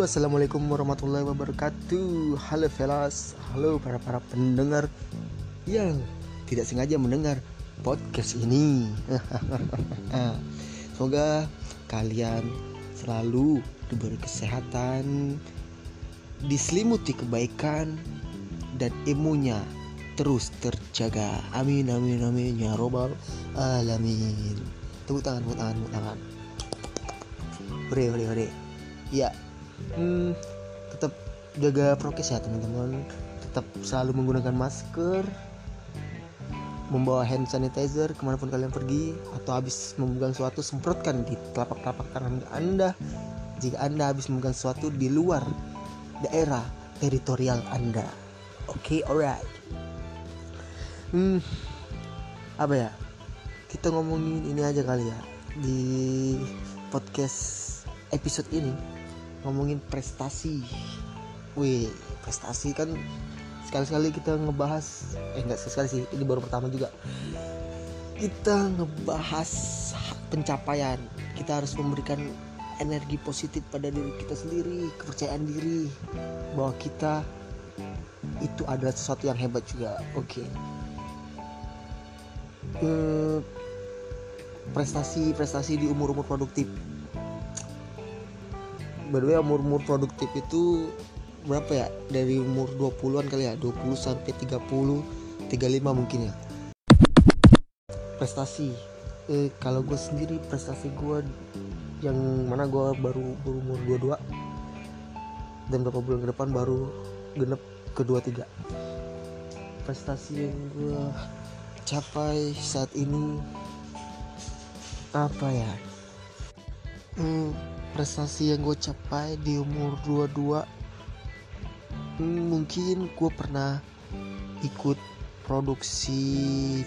Assalamualaikum warahmatullahi wabarakatuh. Halo Velas, halo para para pendengar yang tidak sengaja mendengar podcast ini. Semoga kalian selalu diberi kesehatan, diselimuti kebaikan dan imunnya terus terjaga. Amin amin amin ya robbal alamin. Tepuk tangan, tepuk tangan, tepuk tangan. Hore hore hore. Ya, hmm, tetap jaga prokes ya teman-teman. Tetap selalu menggunakan masker membawa hand sanitizer ke mana pun kalian pergi atau habis memegang sesuatu semprotkan di telapak-telapak tangan anda. Jika anda habis memegang sesuatu di luar daerah teritorial anda. Oke okay, alright. Hmm apa ya? Kita ngomongin ini aja kali ya di podcast episode ini ngomongin prestasi. Wih prestasi kan sekali-sekali kita ngebahas eh enggak sekali sih ini baru pertama juga. Kita ngebahas pencapaian. Kita harus memberikan energi positif pada diri kita sendiri kepercayaan diri bahwa kita itu adalah sesuatu yang hebat juga. Oke. Okay. eh, prestasi prestasi di umur umur produktif by the way umur-umur produktif itu berapa ya? Dari umur 20-an kali ya? 20 sampai 30 35 mungkin ya? Prestasi. Eh, kalau gue sendiri prestasi gue yang mana gue baru berumur 22 dan beberapa bulan ke depan baru genep kedua tiga. Prestasi yang gue capai saat ini apa ya? Hmm, prestasi yang gue capai di umur 22 hmm, mungkin gue pernah ikut produksi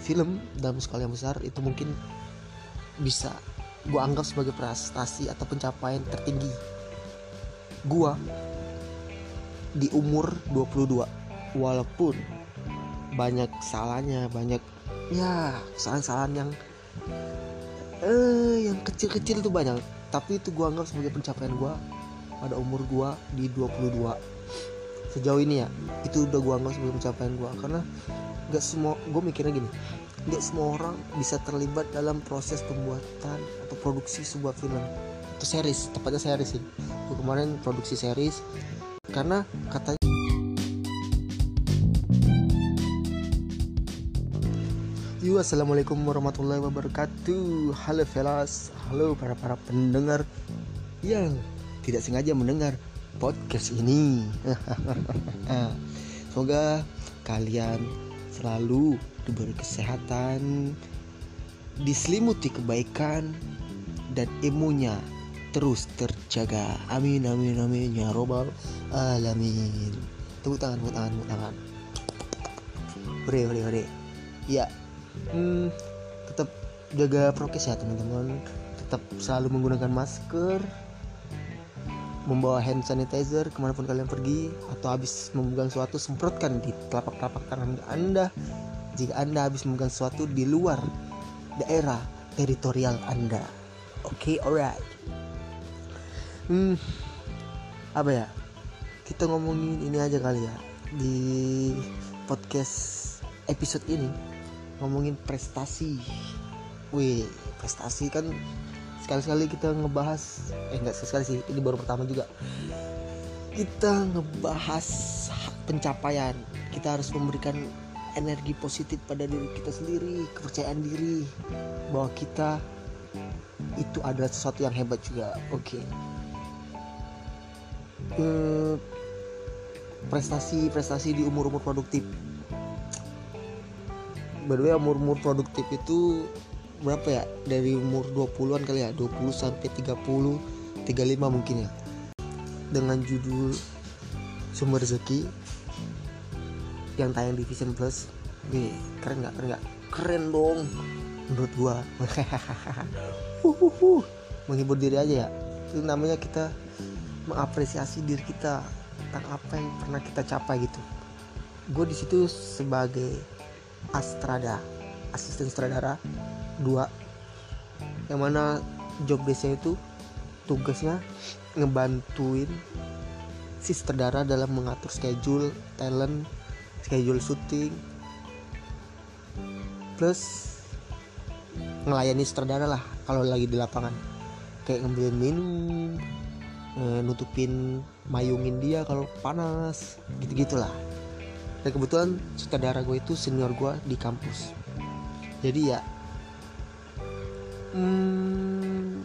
film dalam skala yang besar. Itu mungkin bisa gue anggap sebagai prestasi atau pencapaian tertinggi gue di umur 22 walaupun banyak salahnya banyak ya kesalahan-kesalahan yang eh yang kecil-kecil tuh banyak tapi itu gue anggap sebagai pencapaian gue pada umur gue di 22 sejauh ini ya itu udah gue anggap sebagai pencapaian gue karena nggak semua gue mikirnya gini nggak semua orang bisa terlibat dalam proses pembuatan atau produksi sebuah film atau series tepatnya series sih. Gue kemarin produksi series karena katanya Assalamualaikum warahmatullahi wabarakatuh. Halo Velas, halo para para pendengar yang tidak sengaja mendengar podcast ini. Semoga kalian selalu diberi kesehatan, diselimuti kebaikan dan imunnya terus terjaga. Amin amin amin ya robbal alamin. Tepuk tangan, tepuk tangan, tepuk tangan. Hore hore hore. Ya, hmm, tetap jaga prokes ya teman-teman. Tetap selalu menggunakan masker membawa hand sanitizer ke mana pun kalian pergi atau habis memegang sesuatu semprotkan di telapak-telapak tangan anda. Jika anda habis memegang sesuatu di luar daerah teritorial anda. Oke okay, alright. Hmm apa ya? Kita ngomongin ini aja kali ya di podcast episode ini ngomongin prestasi. Wih prestasi kan sekali-sekali kita ngebahas eh enggak sekali sih ini baru pertama juga. Kita ngebahas pencapaian. Kita harus memberikan energi positif pada diri kita sendiri kepercayaan diri bahwa kita itu adalah sesuatu yang hebat juga. Oke. Okay. eh, prestasi prestasi di umur umur produktif by the way umur-umur produktif itu berapa ya? Dari umur 20-an kali ya 20 sampai 30 35 mungkin ya. Dengan judul sumber rezeki yang tayang di Vision Plus. Wih, keren nggak? Keren nggak? Keren dong menurut gua. Menghibur diri aja ya. Itu namanya kita mengapresiasi diri kita tentang apa yang pernah kita capai gitu. Gue di situ sebagai Astrada asisten sutradara dua. Yang mana job desknya itu tugasnya ngebantuin si sutradara dalam mengatur schedule talent schedule syuting. Plus ngelayani sutradara lah kalau lagi di lapangan. Kayak ngambilin minum eh, nutupin mayungin dia kalau panas gitu gitulah dan kebetulan sutradara gue itu senior gue di kampus. Jadi ya hmm,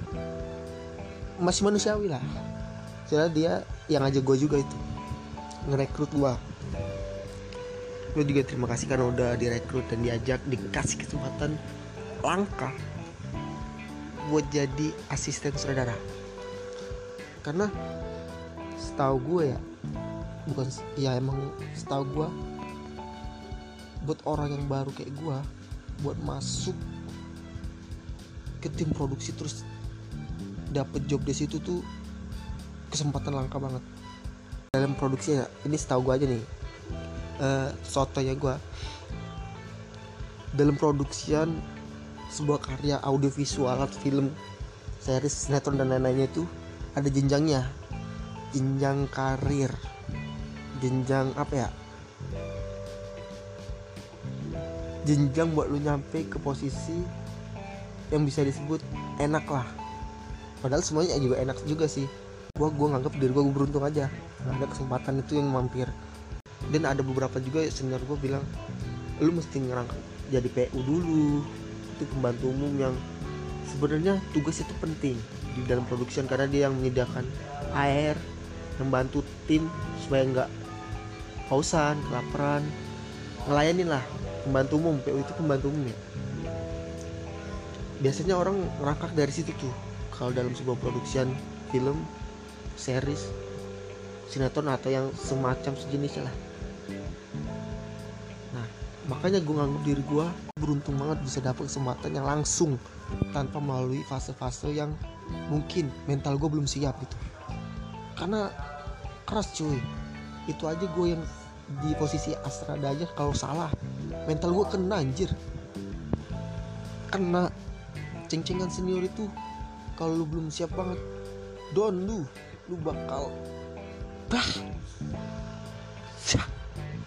masih manusiawi lah. Soalnya dia yang ngajak gue juga itu ngerekrut gue gue juga terima kasih karena udah direkrut dan diajak dikasih kesempatan langka buat jadi asisten sutradara. Karena setahu gue ya bukan ya emang setahu gue buat orang yang baru kayak gue buat masuk ke tim produksi terus dapet job di situ tuh kesempatan langka banget. Dalam produksi ya ini setahu gue aja nih uh, soto ya gue dalam produksian sebuah karya audiovisual film series sinetron dan lain-lainnya itu ada jenjangnya. Jenjang karir. Jenjang apa ya jenjang buat lu nyampe ke posisi yang bisa disebut enak lah. Padahal semuanya juga enak juga sih. Gua gua nganggap diri gua, gua beruntung aja. Ada kesempatan itu yang mampir. Dan ada beberapa juga senior gua bilang lu mesti ngerangkap jadi PU dulu. Itu pembantu umum yang sebenarnya tugas itu penting di dalam produksi karena dia yang menyediakan air membantu tim supaya nggak hausan kelaparan. Ngelayanin lah pembantu umum PU itu pembantu umum ya. Biasanya orang ngerangkak dari situ tuh. Kalau dalam sebuah produksian film series sinetron atau yang semacam sejenisnya lah. Nah makanya gue nganggap diri gue beruntung banget bisa dapat kesempatan yang langsung tanpa melalui fase-fase yang mungkin mental gue belum siap gitu. Karena keras cuy. Itu aja gue yang di posisi Astrada aja kalau salah mental gue kena anjir. Kena ceng-cengan senior itu. Kalau lu belum siap banget don lu. Lu bakal bah.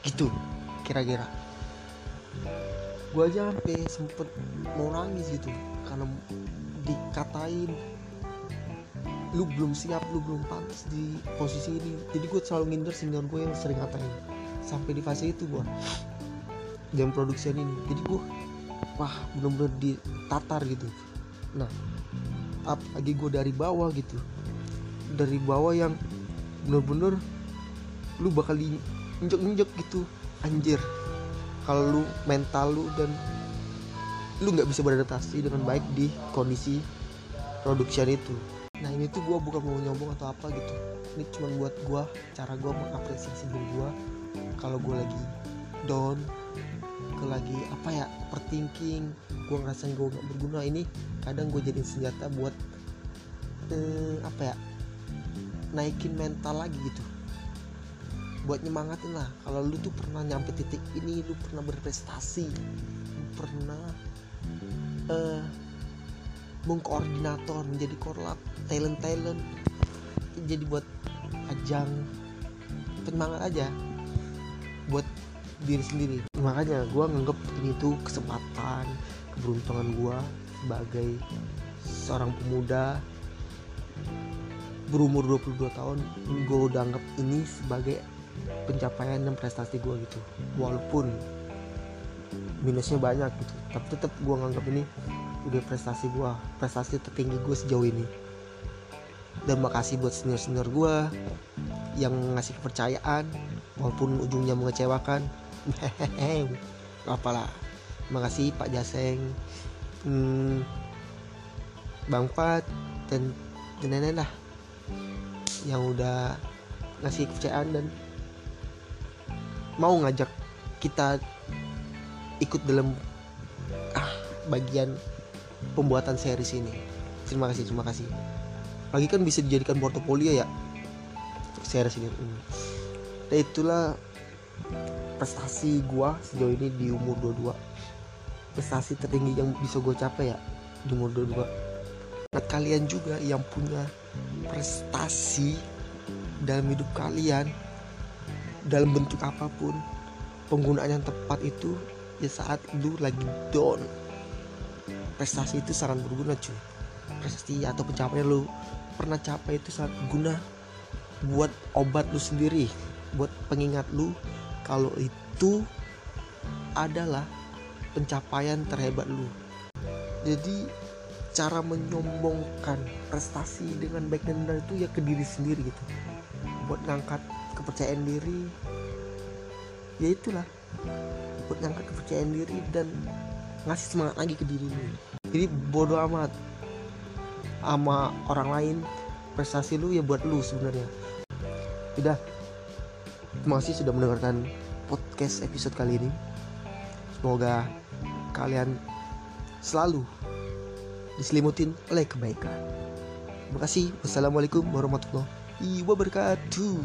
Gitu kira-kira. Gue aja sampai sempet mau nangis gitu karena dikatain. Lu belum siap lu belum pantas di posisi ini. Jadi gue selalu nginder senior gue yang sering ngatain sampai di fase itu gue jam produksian ini. Jadi gue wah bener-bener ditatar gitu. Nah apalagi gue dari bawah gitu. Dari bawah yang bener-bener lu bakal diinjek-injek gitu. Anjir kalau lu mental lu dan lu nggak bisa beradaptasi dengan baik di kondisi produksian itu. Nah ini tuh gue bukan mau nyombong atau apa gitu. Ini cuma buat gue cara gue mengapresiasi diri gue kalau gue lagi down lagi apa ya overthinking gue ngerasa gue gak berguna ini kadang gue jadi senjata buat eh, apa ya naikin mental lagi gitu. Buat nyemangatin lah kalau lu tuh pernah nyampe titik ini lu pernah berprestasi lu pernah eh, mengkoordinator menjadi korlap talent talent jadi buat ajang penyemangat aja diri sendiri. Makanya gue nganggep ini tuh kesempatan keberuntungan gue sebagai seorang pemuda berumur 22 tahun gue udah anggap ini sebagai pencapaian dan prestasi gue gitu. Walaupun minusnya banyak gitu tapi tetap gue nganggap ini udah prestasi gue prestasi tertinggi gue sejauh ini. Dan makasih buat senior senior gue yang ngasih kepercayaan walaupun ujungnya mengecewakan apalah makasih Pak Jaseng. Hmm, Bang Pat dan dan nenek lah yang udah ngasih kepercayaan dan mau ngajak kita ikut dalam ah bagian pembuatan series ini. Terima kasih terima kasih. Lagi kan bisa dijadikan portofolio ya series ini. Dan itulah prestasi gua sejauh ini di umur 22 prestasi tertinggi yang bisa gue capai ya di umur 22 nah kalian juga yang punya prestasi dalam hidup kalian dalam bentuk apa pun penggunaan yang tepat itu ya saat lu lagi down. Prestasi itu sangat berguna cuy. Prestasi atau pencapaian lu pernah capai itu sangat berguna buat obat lu sendiri buat pengingat lu kalau itu adalah pencapaian terhebat lu. Jadi cara menyombongkan prestasi dengan baik dan benar itu ya ke diri sendiri gitu. Buat ngangkat kepercayaan diri ya itulah. Buat ngangkat kepercayaan diri dan ngasih semangat lagi ke diri lu. Jadi bodoh amat sama orang lain prestasi lu ya buat lu sebenarnya. Udah terima kasih sudah mendengarkan podcast episode kali ini. Semoga kalian selalu diselimutin oleh kebaikan. Terima kasih. Wassalamualaikum warahmatullahi wabarakatuh